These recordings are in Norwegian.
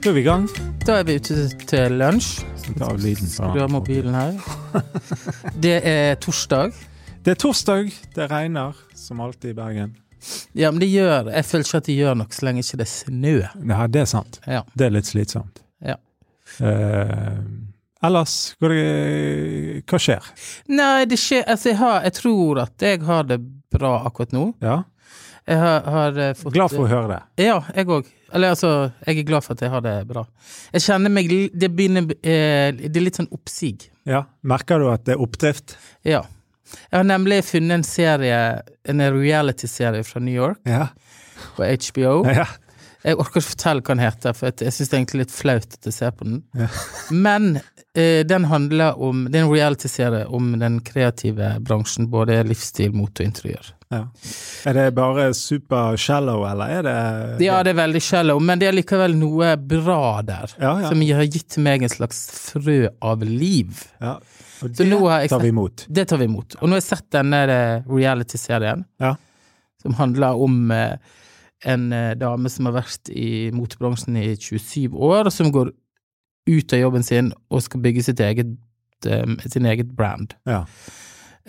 Da er vi i gang. Da er vi ute til lunsj. Skru av mobilen her. Det er torsdag. Det er torsdag, det regner som alltid i Bergen. Ja, men det gjør Jeg føler ikke at det gjør noe så lenge ikke det er snø. Ja, det er sant. Ja. Det er litt slitsomt. Ja. Eh, ellers, går det, hva skjer? Nei, det skjer Altså, jeg, har, jeg tror at jeg har det bra akkurat nå. Ja, Jeg har, har eh, fått Glad for å høre det. Ja, jeg òg. Eller altså, jeg er glad for at jeg har det bra. Jeg kjenner meg Det begynner eh, Det er litt sånn oppsig. Ja, Merker du at det er oppdrift? Ja. Jeg har nemlig funnet en serie, en reality-serie fra New York, Ja. på HBO. ja. Jeg orker ikke fortelle hva den heter, for jeg syns det er egentlig litt flaut at jeg ser på den. Ja. Men eh, den handler om Det er en reality-serie om den kreative bransjen, både livsstil, mote og interiør. Ja. Er det bare super shallow, eller er det Ja, det er veldig shallow, men det er likevel noe bra der. Ja, ja. Som har gitt meg en slags frø av liv. ja. Og det nå tar vi imot. Det tar vi imot. Og nå har jeg sett denne eh, reality-serien, Ja. som handler om eh, en eh, dame som har vært i motebransjen i 27 år, som går ut av jobben sin og skal bygge sitt eget, sin eget brand. Ja.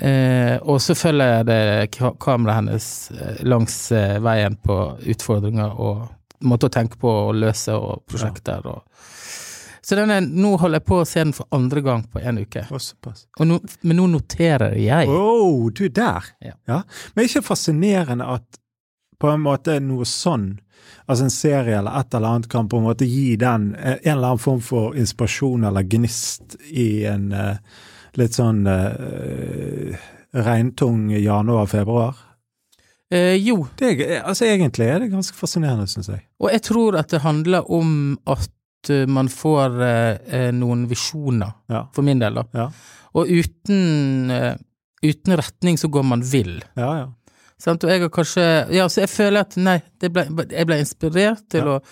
Eh, og så følger det kameraet hennes eh, langs eh, veien på utfordringer og måter å tenke på og løse og prosjekter og Så denne, nå holder jeg på å se den for andre gang på en uke. Nå, men nå noterer jeg. Oh, du er der! Ja. Men er ikke fascinerende at på en måte noe sånn, altså en serie eller et eller annet, kan på en måte gi den eh, en eller annen form for inspirasjon eller gnist i en eh, litt sånn uh, regntung januar-februar? Eh, jo, Det er, altså Egentlig er det ganske fascinerende, syns jeg. og jeg tror at det handler om at eh, man får eh, eh, noen visjoner, Ja. for min del, da. Ja, Og uten, uh, uten retning så går man vill. ja. ja. Sant? Og jeg har kanskje Ja, så jeg føler at nei, det ble, jeg ble inspirert til Ja. å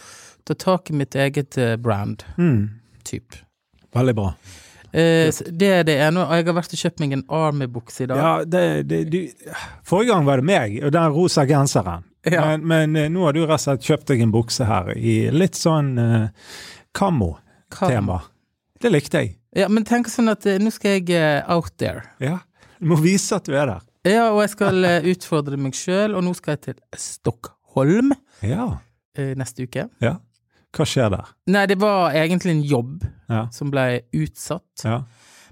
ta tak i mitt eget eh, brand, Mm, typ. veldig bra. Eh, det er det ene, og jeg har vært og kjøpt meg en Army-bukse i dag. Ja, det, det, du, Forrige gang var det meg, og den rosa genseren. Ja. Men, men eh, nå har du rett og slett kjøpt deg en bukse her i litt sånn uh, kammo-tema. Det likte jeg. Ja, men tenk sånn at eh, nå skal jeg eh, out there. Ja. Du må vise at du er der. Ja, og jeg skal eh, utfordre meg sjøl, og nå skal jeg til Stockholm Ja. eh, neste uke. ja. Hva skjer der? Nei, det var egentlig en jobb Ja. som ble utsatt. ja.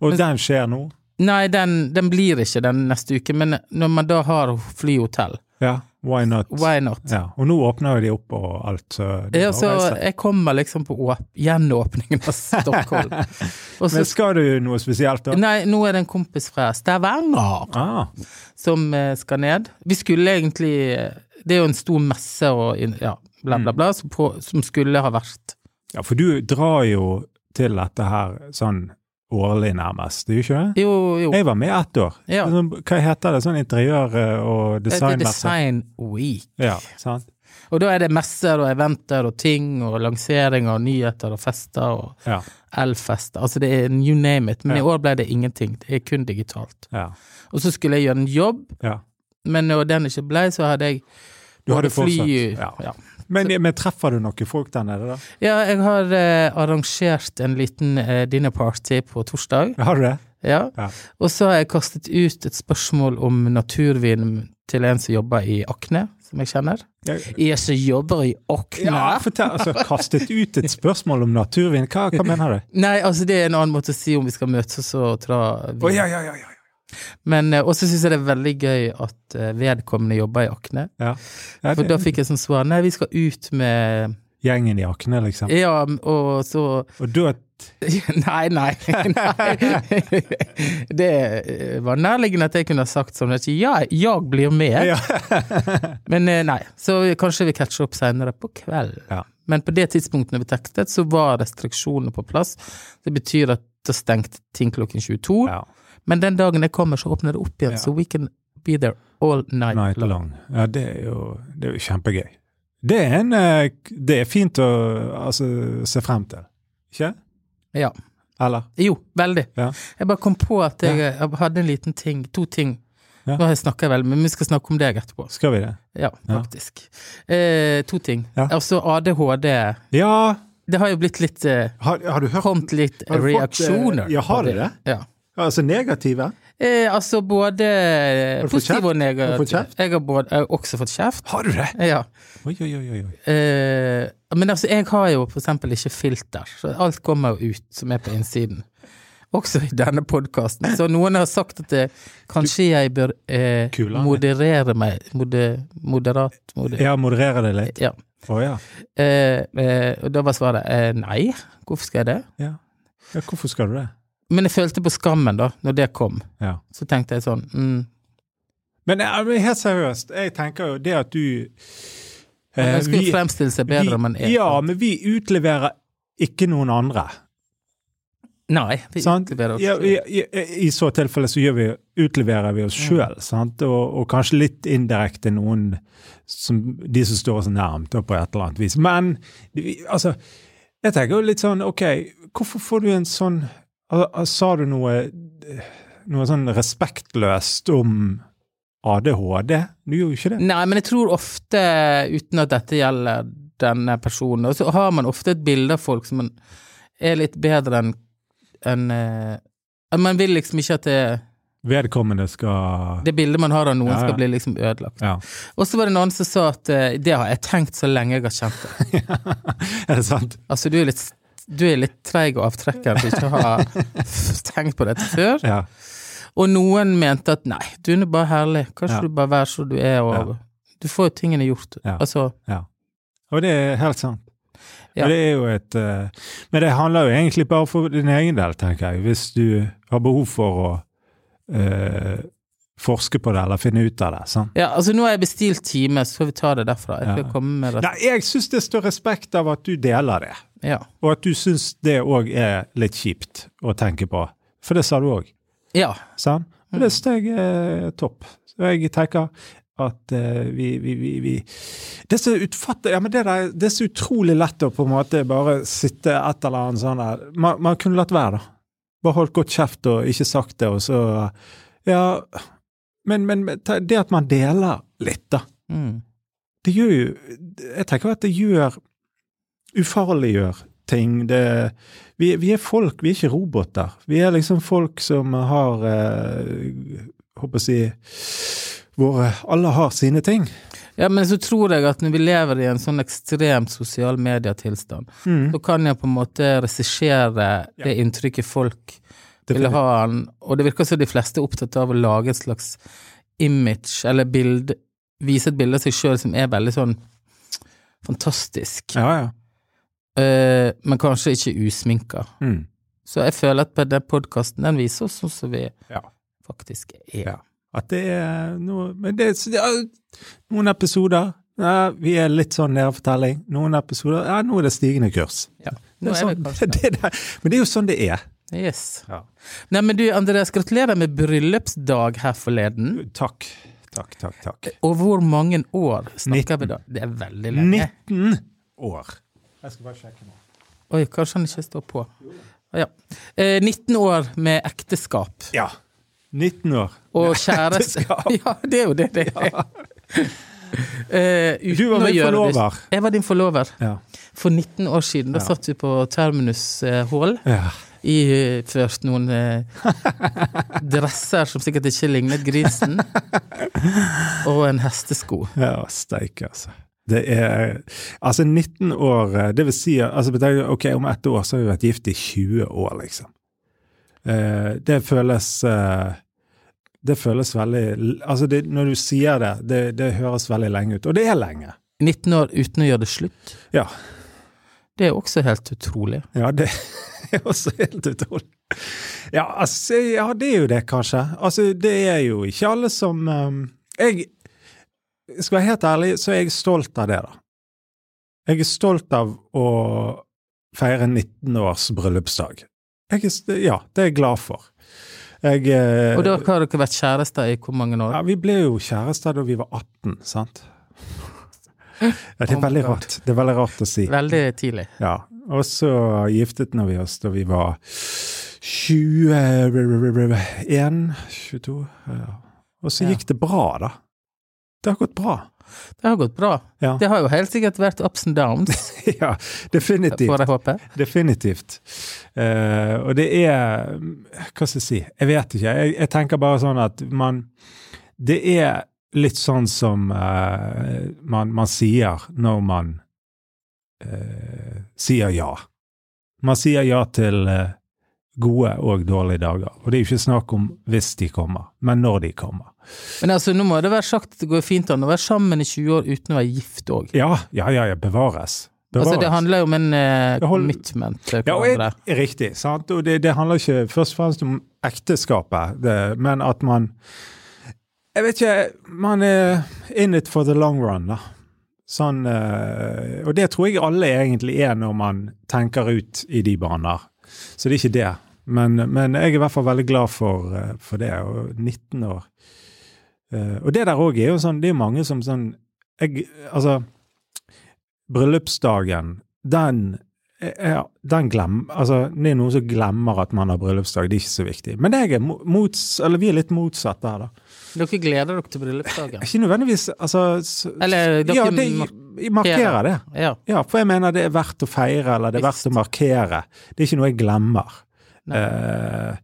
Og Men- den skjer nå? Nei, den, den blir ikke den neste uke, men når man da har flyhotell, Ja. Why not? why not? Ja. Og nå åpner jo de opp og alt, Ja, så jeg kommer liksom på åp gjenåpningen av Stockholm. Og så, Men skal du noe spesielt, da? nei, nå er det en kompis fra Stavanger Ah, som eh, skal ned. Vi skulle egentlig eh, Det er jo en stor messe og ja, bla, Mm. bla, bla, som, på, som skulle ha vært ja, for du drar jo til dette her sånn årlig, nærmest. Du jo ikke det? Jo, jo. Jeg var med ett år. Ja. Sånn, Hva heter det? Sånn interiør- eh, og Det er designmesse? Design Week. Ja, sant? Og da er det messer og eventer og ting og lanseringer og nyheter og fester og Ja. elfester. Altså det er you name it. Men Ja. i år ble det ingenting. Det er kun digitalt. ja. Og så skulle jeg gjøre en jobb, ja. men når den ikke ble, så hadde jeg Du hadde fortsatt, fly fortsatt, ja. Men, men treffer du noen folk der nede, da? Ja, jeg har eh, arrangert en liten eh, dinnerparty på torsdag. Har du det? Ja. Ja. Og så har jeg kastet ut et spørsmål om naturvin til en som jobber i Akne, som jeg kjenner. Jeg som jobber i Akne? ja fortell. Altså, kastet ut et spørsmål om naturvin. Hva, hva mener du? Nei, altså det er en annen måte å si om vi skal møtes og dra Å, ja, ja, ja, ja. Men eh, også syns jeg det er veldig gøy at eh, vedkommende jobber i Akne. ja. ja For da fikk jeg sånn svar Nei, vi skal ut med gjengen i Akne, liksom. Ja, og så Og da Nei, nei. nei. Det eh, var nærliggende at jeg kunne ha sagt sånn at ja, jeg blir med. ja. Men nei. Så kanskje vi catcher opp seinere på kvelden. Ja. Men på det tidspunktet når vi tekstet, så var restriksjonene på plass. Det betyr at da stengte ting klokken 22. ja. Men den dagen jeg kommer, så åpner det opp igjen, Ja. så we can be there all night, Night long. Ja, det er jo, det er jo kjempegøy. Det er en eh, Det er fint å altså, se frem til. Ikke? Ja. Eller? Jo, veldig. Ja. Jeg bare kom på at jeg, jeg hadde en liten ting, to ting. Ja. Nå har jeg vel, men vi skal snakke om deg etterpå. Skal vi det? Ja, Ja. faktisk. Eh, to ting. Ja. Altså ADHD Ja, Det har jo blitt litt eh, Har, har du hørt Kommet litt reaksjoner. fått, eh, ja, har det det? Ja. Altså negative? Eh, altså både positive og Har du fått negative. kjeft? Jeg har, både, jeg har også fått kjeft. Har du det? Ja. Oi, oi, oi. Eh, men altså, jeg har jo for eksempel ikke filter, så alt kommer jo ut som er på innsiden. Også i denne podkasten. Så noen har sagt at det, kanskje jeg bør eh, moderere meg moder, Moderat moder, Ja, moderere det litt? Ja. Å ja. Eh, eh, og da var svaret eh, nei, hvorfor skal jeg det? ja. Ja, hvorfor skal du det? Men jeg følte på skammen da, når det kom. Ja. Så tenkte jeg sånn mm, Men eh, helt seriøst, jeg tenker jo det at du Man eh, ønsker vi- fremstille seg bedre enn man er. Ja, men vi utleverer ikke noen andre. Nei, vi Sant? utleverer oss Ja, i, i, I så tilfelle så vi, utleverer vi oss sjøl, sant? Og, og kanskje litt indirekte noen som, de som står oss nærmt på et eller annet vis. Men altså, jeg tenker jo litt sånn, ok, hvorfor får du en sånn Sa du noe, noe sånn respektløst om ADHD? Du gjorde jo ikke det. Nei, men jeg tror ofte, uten at dette gjelder denne personen, så har man ofte et bilde av folk som er litt bedre enn en, eh, Man vil liksom ikke at det, Vedkommende skal det bildet man har av noen, Ja, ja. skal bli liksom ødelagt. Ja. Og så var det noen som sa at eh, det har jeg tenkt så lenge jeg har kjent deg. er det sant? Altså, du er litt du er litt treig og avtrekker du ikke har tenkt på dette før. Ja. Og noen mente at nei, du er bare herlig, kanskje Ja. du bare vær som du er, og du får jo tingene gjort. Ja. Altså, Og det er helt sant. Ja. Og det er jo et uh, Men det handler jo egentlig bare for din egen del, tenker jeg. Hvis du har behov for å uh, forske på det eller finne ut av det. sant? ja, altså nå har jeg bestilt time, så får vi ta det derfra. Jeg Ja. Nei, jeg syns det står respekt av at du deler det, Ja. og at du syns det òg er litt kjipt å tenke på. For det sa du òg, ja. sant? Og Mm. det syns jeg er topp. Så jeg tenker at eh, vi, vi, vi, vi Det er så ja, men det, der, det er så utrolig lett å på en måte bare sitte et eller annet sånn der Man, man kunne latt være, da. Bare holdt godt kjeft og ikke sagt det, og så Ja, men, men men det at man deler litt, da. Mm. Det gjør jo Jeg tenker at det gjør Ufarliggjør ting. Det, vi, vi er folk, vi er ikke roboter. Vi er liksom folk som har eh, Håper å si hvor Alle har sine ting. ja, men så tror jeg at når vi lever i en sånn ekstremt sosial medietilstand, Mm. så kan jeg på en måte regissere det inntrykket folk vil ha han, og det virker som de fleste er opptatt av å lage et slags image, eller bild, vise et bilde av seg sjøl som er veldig sånn fantastisk, Ja, ja. Eh, men kanskje ikke usminka. Mm. Så jeg føler at på den podkasten, den viser oss sånn som vi Ja. faktisk er. Ja. At det er noe Men det, er- det er noen episoder ja, Vi er litt sånn nedefortelling. Noen episoder Ja, nå er det stigende kurs. Ja. Nå er er sånn, kanskje det, det, men det er jo sånn det er. Yes. Ja. Nei, men du, Andreas, gratulerer med bryllupsdag her forleden. Takk. Takk, takk, takk. Og hvor mange år snakker vi da? Det er veldig lenge. 19 år. Jeg skal bare sjekke nå. Oi, kanskje han ikke står på. Ja. Eh, 19 år med ekteskap. Ja. 19 år. Og kjæreste. Ja, det er jo det det er. Eh, uten Du var min forlover. Jeg var din forlover. Ja. For 19 år siden. Da Ja. satt vi på Terminus eh, Hall. ja. Iført noen uh, dresser som sikkert ikke lignet grisen. Og en hestesko. Ja, steike, altså. Det er Altså, 19 år eh, Det vil si altså, Ok, om ett år så har vi vært gift i 20 år, liksom. Eh, det føles eh, Det føles veldig Altså, det, når du sier det, det, det høres veldig lenge ut. Og det er lenge. 19 år uten å gjøre det slutt. Ja. Det er også helt utrolig. Ja, det er også helt utrolig. Ja, altså, ja, det er jo det, kanskje. Altså, det er jo ikke alle som Jeg skal være helt ærlig, så er jeg stolt av det, da. Jeg er stolt av å feire 19 års bryllupsdag. Jeg er, ja, det er jeg glad for. Jeg eh, Og da har dere vært kjærester i hvor mange år? ja, Vi ble jo kjærester da vi var 18, sant? Ja, det er Oh veldig rart. Det er veldig rart å si. Veldig tidlig. Ja, og så giftet vi oss da vi var 21, 22 ja. Og så gikk det bra, da. Det har gått bra. Det har gått bra. Ja, Det har jo helt sikkert vært ups and downs, ja definitivt. får jeg håpe. Definitivt. Uh, og det er Hva skal jeg si? Jeg vet ikke. Jeg, jeg tenker bare sånn at man Det er litt sånn som uh, man, man sier når man uh, sier ja. Man sier ja til gode og dårlige dager. Og det er jo ikke snakk om hvis de kommer, men når de kommer. Men altså, nå må det være sagt at det går fint an å være sammen i 20 år uten å være gift òg. Ja, ja, ja, ja bevares. bevares. Altså, det handler jo om en eh, commitment Ja, og jeg, riktig. sant? Og det, det handler ikke først og fremst om ekteskapet, det, men at man Jeg vet ikke Man er in it for the long run, da. Sånn eh, Og det tror jeg alle egentlig er når man tenker ut i de baner. Så det er ikke det. Men, men jeg er i hvert fall veldig glad for, eh, for det. Og 19 år. Eh, og det der òg er jo sånn Det er jo mange som sånn jeg, Altså Bryllupsdagen, den ja, den glem, altså, det er noen som glemmer at man har bryllupsdag. Det er ikke så viktig. Men er mo- mots, eller vi er litt motsatt der, da. Dere gleder dere til bryllupsdagen? Ikke nødvendigvis altså, Eller dere Ja, det markerer. markerer det. Ja. Ja, for jeg mener det er verdt å feire, eller det er verdt å markere. Det er ikke noe jeg glemmer. Eh, eh,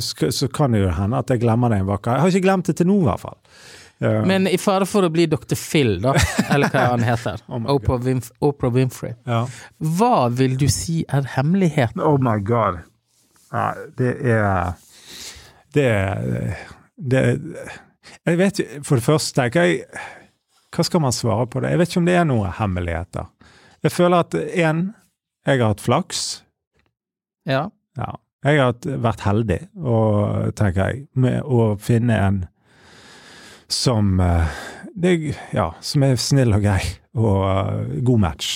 så kan det jo hende at jeg glemmer det en vakker Jeg har ikke glemt det til nå, i hvert fall. Eh, Men i fare for å bli Dr. Phil, da, eller hva han heter, Oh Oprah, Winf Oprah Winfrey, ja. hva vil du si er hemmeligheten? Oh my god. Ja, det er Det er det, Jeg vet ikke For det første tenker jeg Hva skal man svare på det? Jeg vet ikke om det er noen hemmeligheter. Jeg føler at én Jeg har hatt flaks. Ja. Ja. Jeg har vært heldig, og, tenker jeg, med å finne en som eh, det, Ja, som er snill og grei og uh, god match.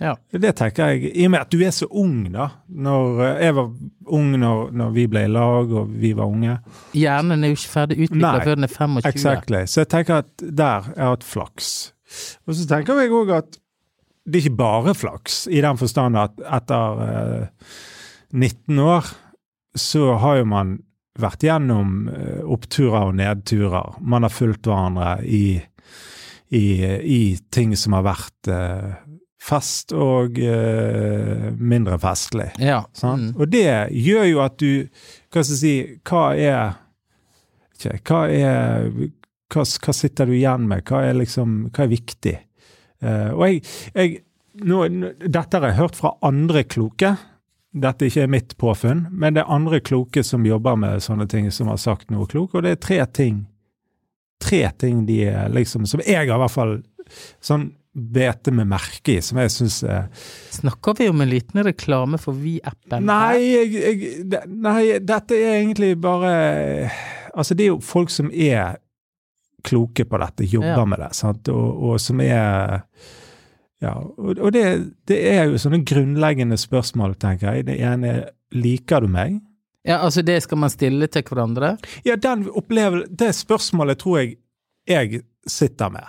Ja. Det tenker jeg, I og med at du er så ung, da. Når eh, jeg var ung når, når vi ble i lag og vi var unge. Hjernen er jo ikke ferdig utvikla før den er 25. Exactly. Så jeg tenker at der jeg har hatt flaks. Og så tenker jeg òg at det er ikke bare flaks, i den forstand at etter uh, 19 år så har jo man vært gjennom eh, oppturer og nedturer. Man har fulgt hverandre i, i, i ting som har vært eh, fest og eh, mindre festlig. Ja. Mm. Og det gjør jo at du Hva skal jeg si Hva er ikke, Hva er hva, hva sitter du igjen med? Hva er liksom Hva er viktig? Eh, og jeg, jeg nå- Dette har jeg hørt fra andre kloke. Dette ikke er mitt påfunn, men det er andre kloke som jobber med sånne ting, som har sagt noe klokt. Og det er tre ting. Tre ting de er liksom Som jeg har i hvert fall sånn bete med merke i, som jeg syns er Snakker vi om en liten reklame for Vi-appen? Nei, jeg, jeg, det- nei, dette er egentlig bare Altså, det er jo folk som er kloke på dette, jobber Ja. med det, sant, og, og som er Ja, og, og det, det er jo sånne grunnleggende spørsmål, tenker jeg. Det ene er liker du meg? Ja, altså det skal man stille til hverandre? Ja, den opplevelse Det spørsmålet tror jeg jeg sitter med.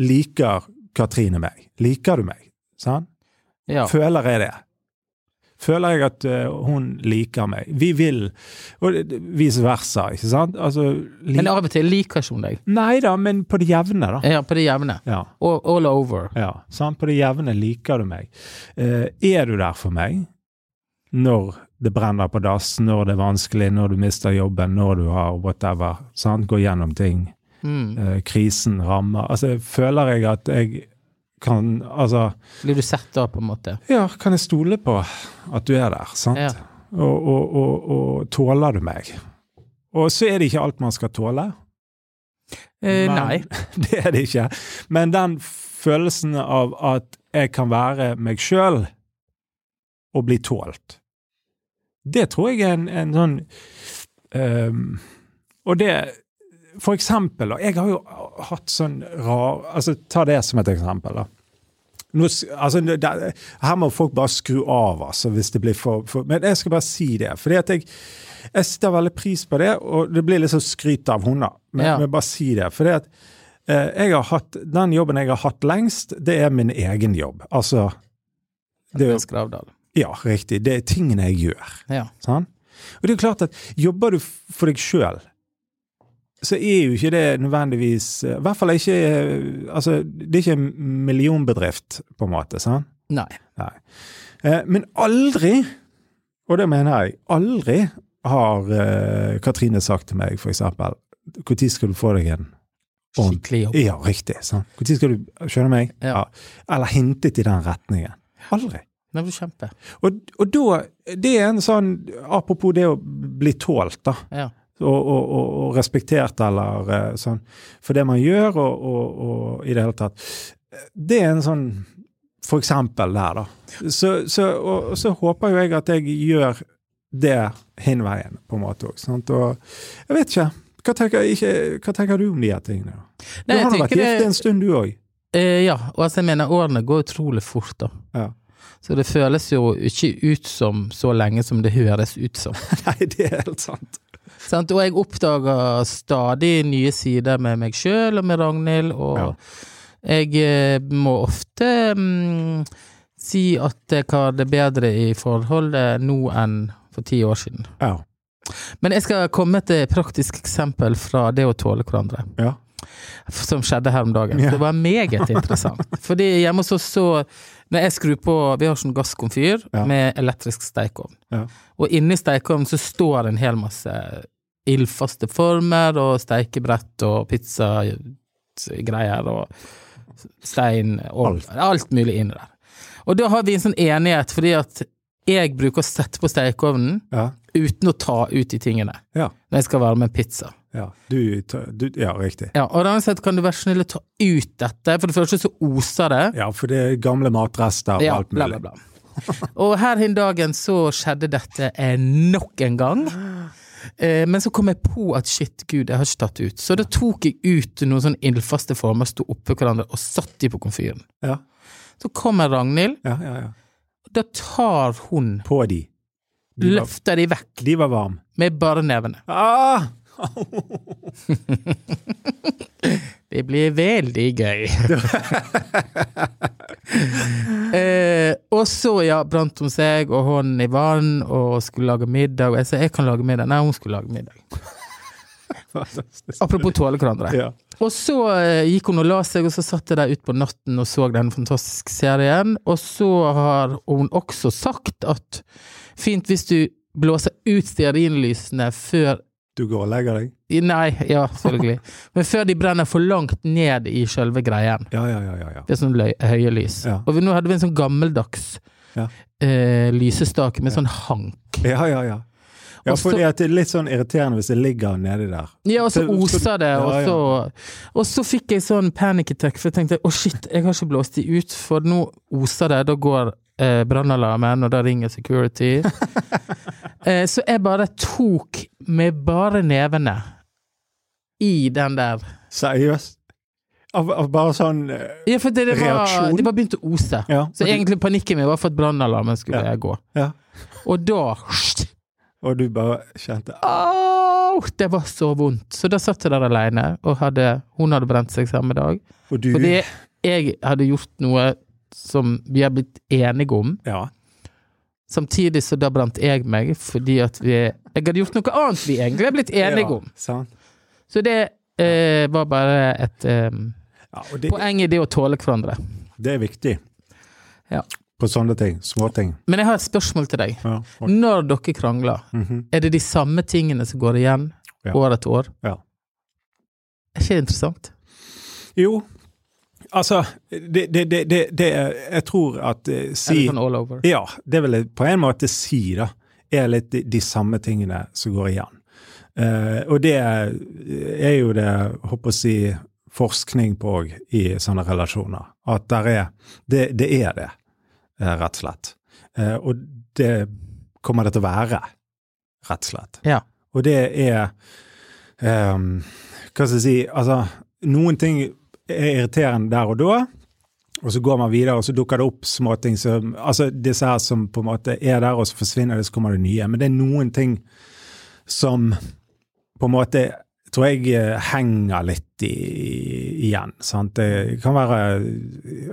Liker Katrine meg? Liker du meg? Sånn? Ja. Føler jeg det? Føler jeg at eh, hun liker meg? Vi vil, og vice versa, ikke sant? Altså, Men av og til liker ikke hun deg. Nei da, men på det jevne, da. Ja, på det jevne. Ja, All, all over. ja sant? På det jevne liker du meg. Eh, er du der for meg når det brenner på dass, når det er vanskelig, når du mister jobben, når du har whatever, sant? Går gjennom ting, Mm. eh, krisen rammer. Altså, føler jeg at jeg kan, altså, Blir du sett da, på en måte? Ja, kan jeg stole på at du er der, sant? Ja. Og, og, og, og tåler du meg? Og så er det ikke alt man skal tåle. Eh, nei. Det er det ikke. Men den følelsen av at jeg kan være meg sjøl og bli tålt, det tror jeg er en, en sånn um, Og det For eksempel, jeg har jo hatt sånn rar Altså, ta det som et eksempel, da. Nå, altså, der, her må folk bare skru av, altså, hvis det blir for, for Men jeg skal bare si det. fordi at jeg, jeg setter veldig pris på det, og det blir sånn skryt av hunder. Men Ja. vil bare si det. fordi at eh, jeg har hatt, Den jobben jeg har hatt lengst, det er min egen jobb. Altså Det jo- Ja, riktig. Det er tingene jeg gjør. Ja. Sånn? Og det er klart at jobber du for deg sjøl, så er jo ikke det nødvendigvis I hvert fall ikke Altså, det er ikke en millionbedrift, på en måte, sant? Nei. Nei. Eh, men aldri, og det mener jeg, aldri har eh, Katrine sagt til meg, for eksempel, når skal du få deg en Skikkelig jobb. Ja, riktig. sant? Når skal du Skjønner meg? Ja. Eller hintet i den retningen. Aldri. Det du kjempe. Og, og da Det er en sånn Apropos det å bli tålt, da. Ja. Og, og, og, respektert, eller eh, sånn. For det man gjør, og, og, i det hele tatt. Det er en sånn For eksempel der, da. Så, så, og, så håper jo jeg at jeg gjør det hin veien, på en måte òg. Og jeg vet ikke. Hva tenker, ikke, hva tenker du om de her tingene? Nei, Du har nå vært gift det- en stund, du òg. Eh, ja, og altså jeg mener årene går utrolig fort, da. Ja. Så det føles jo ikke ut som så lenge som det høres ut som. Nei, det er helt sant. Sant? Og jeg oppdager stadig nye sider med meg sjøl og med Ragnhild, og Ja. jeg eh, må ofte mm, si at jeg har det bedre i forholdet nå enn for ti år siden. Ja. Men jeg skal komme med et praktisk eksempel fra det å tåle hverandre. ja. som skjedde her om dagen. Det var meget interessant. Fordi hjemme hos oss så Når jeg skrur på Vi har sånn gasskomfyr Ja. med elektrisk stekeovn. Ja. Og inni stekeovnen så står en hel masse ildfaste former og steikebrett og pizzagreier og stein og Alt. alt. mulig inni der. Og da har vi en sånn enighet, fordi at jeg bruker å sette på stekeovnen Ja. uten å ta ut de tingene Ja. når jeg skal varme en pizza. Ja. Du, du, ja, riktig. Ja, og da kan du være snill å ta ut dette. For det første så oser det. Ja, for det er gamle matrester og Ja, alt mulig. bla, bla. bla. Og her hin dagen så skjedde dette nok en gang. Eh, men så kom jeg på at shit, gud, jeg har ikke tatt ut. Så da tok jeg ut noen sånn ildfaste former, sto oppå hverandre og satt de på komfyren. Ja. Så kommer Ragnhild, Ja, ja, ja. da tar hun, På de. De var, løfter de vekk de var varme. med bare nevene. Ah! Det blir veldig gøy. eh, og så, ja, brant hun seg og hånden i vann og skulle lage middag. Og jeg sa jeg kan lage middag. Nei, hun skulle lage middag. Apropos tåle hverandre. Ja. Og så eh, gikk hun og la seg, og så satt jeg der utpå natten og så den fantastiske serien. Og så har hun også sagt at fint hvis du blåser ut stearinlysene før Du går og legger deg? Nei, ja, selvfølgelig. Men før de brenner for langt ned i sjølve greien. Ja, ja, ja. ja. Det er sånn høye lys. Ja. Og vi, nå hadde vi en sånn gammeldags Ja. eh, lysestake med sånn hank. Ja, ja, ja. Ja, at det er litt sånn irriterende hvis det ligger nedi der. Ja, og så oser det, og så Og så fikk jeg sånn panic attack, for jeg tenkte å shit, jeg har ikke blåst de ut, for nå oser det, da går eh, brannalarmen, og da ringer security. eh, så jeg bare tok med bare nevene i den der Seriøst? Av, av bare sånn eh, Ja, for det, det, var, Reaksjon? det var begynt å ose. Ja. Så fordi... egentlig panikken min var for at brannalarmen skulle Ja. gå. Ja. Og da Og du bare kjente Au! Det var så vondt. Så da satt jeg der aleine, og hadde, hun hadde brent seg samme dag. Og du Fordi jeg hadde gjort noe som vi har blitt enige om. Ja. Samtidig så da brant jeg meg, fordi at vi Jeg hadde gjort noe annet vi egentlig er blitt enige ja, om. Sant? Så det eh, var bare et eh, Ja, det, poeng i det å tåle hverandre. det er viktig. Ja. På sånne ting. Småting. Men jeg har et spørsmål til deg. Ja. Når dere krangler, Mhm. er det de samme tingene som går igjen Ja. år etter år? Ja. Er ikke det interessant? Jo, altså det, det, det, det, det Jeg tror at eh, si sånn all over? Ja, det vil jeg på en måte si, da. Er litt de, de samme tingene som går igjen. Uh, og det er jo det, håper å si, forskning på òg i sånne relasjoner. At der er Det, det er det, eh, rett og slett. Uh, og det kommer det til å være, rett og slett. Ja. Og det er um, Hva skal jeg si Altså, noen ting irriterende der og da. Og så går man videre, og så dukker det opp småting som Altså disse her som på en måte er der, og så forsvinner det, så kommer det nye. Men det er noen ting som på en måte tror jeg eh, henger litt i, igjen. Sant? Det kan være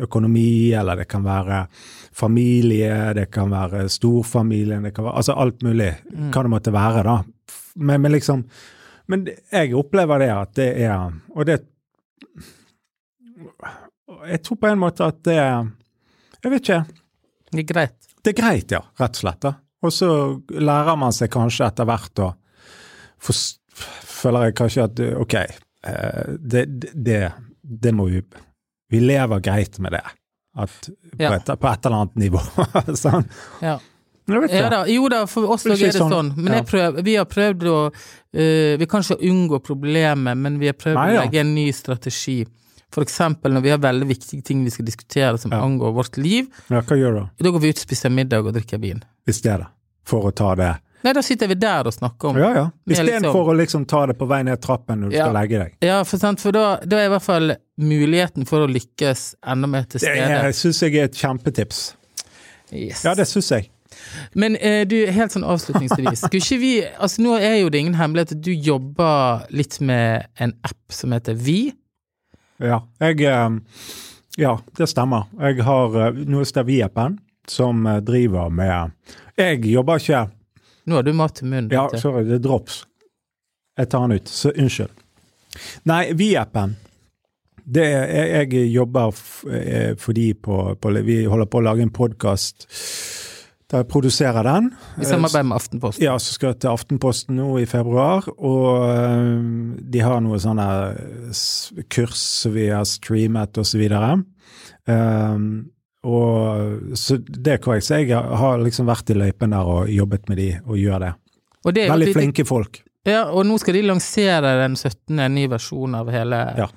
økonomi, eller det kan være familie, det kan være storfamilien, det kan være Altså alt mulig. Hva det måtte være, da. Men, men liksom Men jeg opplever det at det er Og det Jeg tror på en måte at det Jeg vet ikke. Det er greit. Det er greit, ja. Rett og slett. da. Og så lærer man seg kanskje etter hvert å Føler jeg kanskje at ok, eh, det, det, det må vi Vi lever greit med det. At på, Ja. et, på et eller annet nivå. sånn. Ja. Ja da, jo da, for oss er det sånn. sånn, Men prøv, vi har prøvd å uh, Vi kan ikke unngå problemet, men vi har prøvd Nei, å legge en ny strategi. Eksempel når vi har veldig viktige ting vi skal diskutere som Ja. angår vårt liv. Ja, hva gjør du da? Går vi ut og spiser middag og drikker vin. i stedet? For å ta det Nei, da sitter vi der og snakker om Ja, ja. Istedenfor liksom- å liksom ta det på vei ned trappen når du Ja. skal legge deg. Ja, for, sant, for da, da er i hvert fall muligheten for å lykkes enda mer til Det stede. syns jeg er et kjempetips. Yes. Ja, det syns jeg. Men eh, du, helt sånn avslutningsvis, skulle ikke vi Altså nå er jo det ingen hemmelighet at du jobber litt med en app som heter Vi. Ja, jeg eh, Ja, det stemmer. Jeg har eh, noe sted Viepen, som eh, driver med Jeg jobber ikke Nå har du mat i munnen. Ja, sorry, det er drops. Jeg tar den ut, så unnskyld. Nei, Viepen det er, jeg, jobber f, for de på, på Vi holder på å lage en podkast der jeg produserer den. I samarbeid med Aftenposten. Ja, så skal jeg til Aftenposten nå i februar, og de har noe sånne kurs som vi har streamet så videre. Ehm, og så det er korrekt. Så jeg har liksom vært i løypen der og jobbet med de og gjør det. Og, det Veldig flinke folk. Ja, og nå skal de lansere den 17. en ny versjon av hele Ja.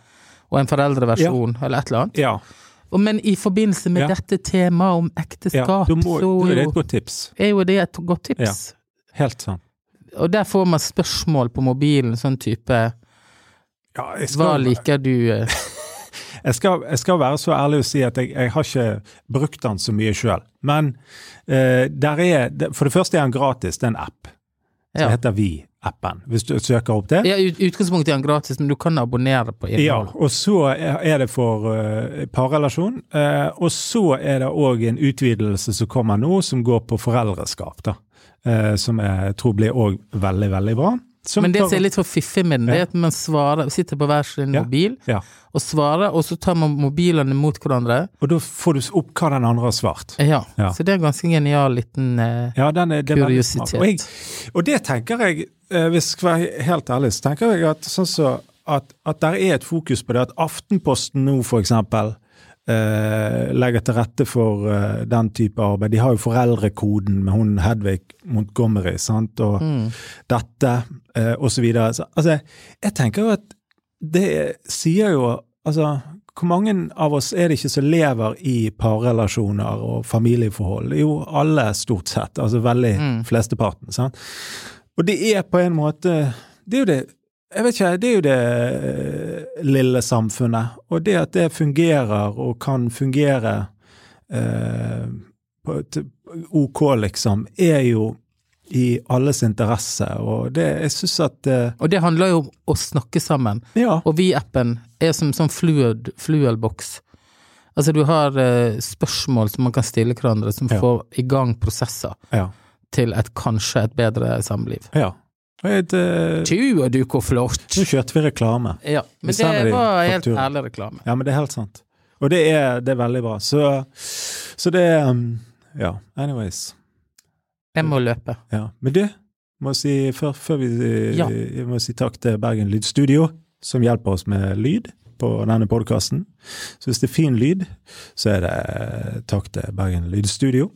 Og en foreldreversjon, eller et eller annet. Ja, men i forbindelse med Ja. dette temaet om ekteskap, ja, må, så er jo, et godt tips. er jo det et godt tips. Helt sant. Og der får man spørsmål på mobilen, sånn type Ja, jeg Hva liker du eh, jeg, skal, jeg skal være så ærlig å si at jeg, jeg har ikke brukt den så mye sjøl. Men uh, der er For det første er den gratis, det er en app. Som Ja. heter Vi-appen, hvis du søker opp det. Ja, utgangspunktet er den gratis, men du kan abonnere på Ja, og så er det for uh, parrelasjon. Uh, og så er det òg en utvidelse som kommer nå, som går på foreldreskap. da. Uh, som jeg tror blir òg veldig, veldig bra. Som Men det som er litt for fiffig med den, det er at man svarer, sitter på hver sin Ja. mobil Ja. og svarer, og så tar man mobilene mot hverandre. Og da får du opp hva den andre har svart. Ja, Ja. Så det er en ganske genial liten eh, Ja, den er, det er. Og, jeg, kuriositet. og det tenker jeg, eh, hvis jeg skal være helt ærlig, så tenker jeg at sånn så at, at der er et fokus på det. At Aftenposten nå, for eksempel, eh, legger til rette for eh, den type arbeid. De har jo foreldrekoden med hun Hedvig Montgomery, sant, og mm. dette, eh, videre. Altså, jeg tenker jo at det sier jo Altså, hvor mange av oss er det ikke som lever i parrelasjoner og familieforhold? Jo, alle, stort sett. Altså veldig Mm. flesteparten. sant? Og det er på en måte Det er jo det jeg vet ikke, det er jo det eh, lille samfunnet. Og det at det fungerer og kan fungere eh, på et OK, liksom, er jo i alles interesse. Og det, jeg synes at uh, Og det handler jo om å snakke sammen. Ja. Og Vi-appen er som sånn fluid, fluelboks. Altså du har uh, spørsmål som man kan stille hverandre, som Ja. får i gang prosesser Ja. til et kanskje et bedre samliv. ja. Et, eh, Tju, og du, hvor flott! nå kjørte vi reklame. Ja, men det de var helt faktura. ærlig reklame. Ja, men det er helt sant. Og det er, det er veldig bra. Så, så det um, Ja, anyways. Jeg må løpe. Ja. Men du, må si, før, før vi Ja. jeg må si takk til Bergen Lydstudio, som hjelper oss med lyd på denne podkasten. Så hvis det er fin lyd, så er det eh, takk til Bergen Lydstudio.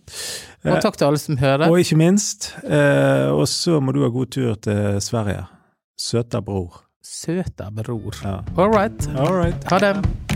Og takk til alle som hører. Og ikke minst, eh, og så må du ha god tur til Sverige. Søta bror. Søta bror. Ja. All right. All right. Ha det.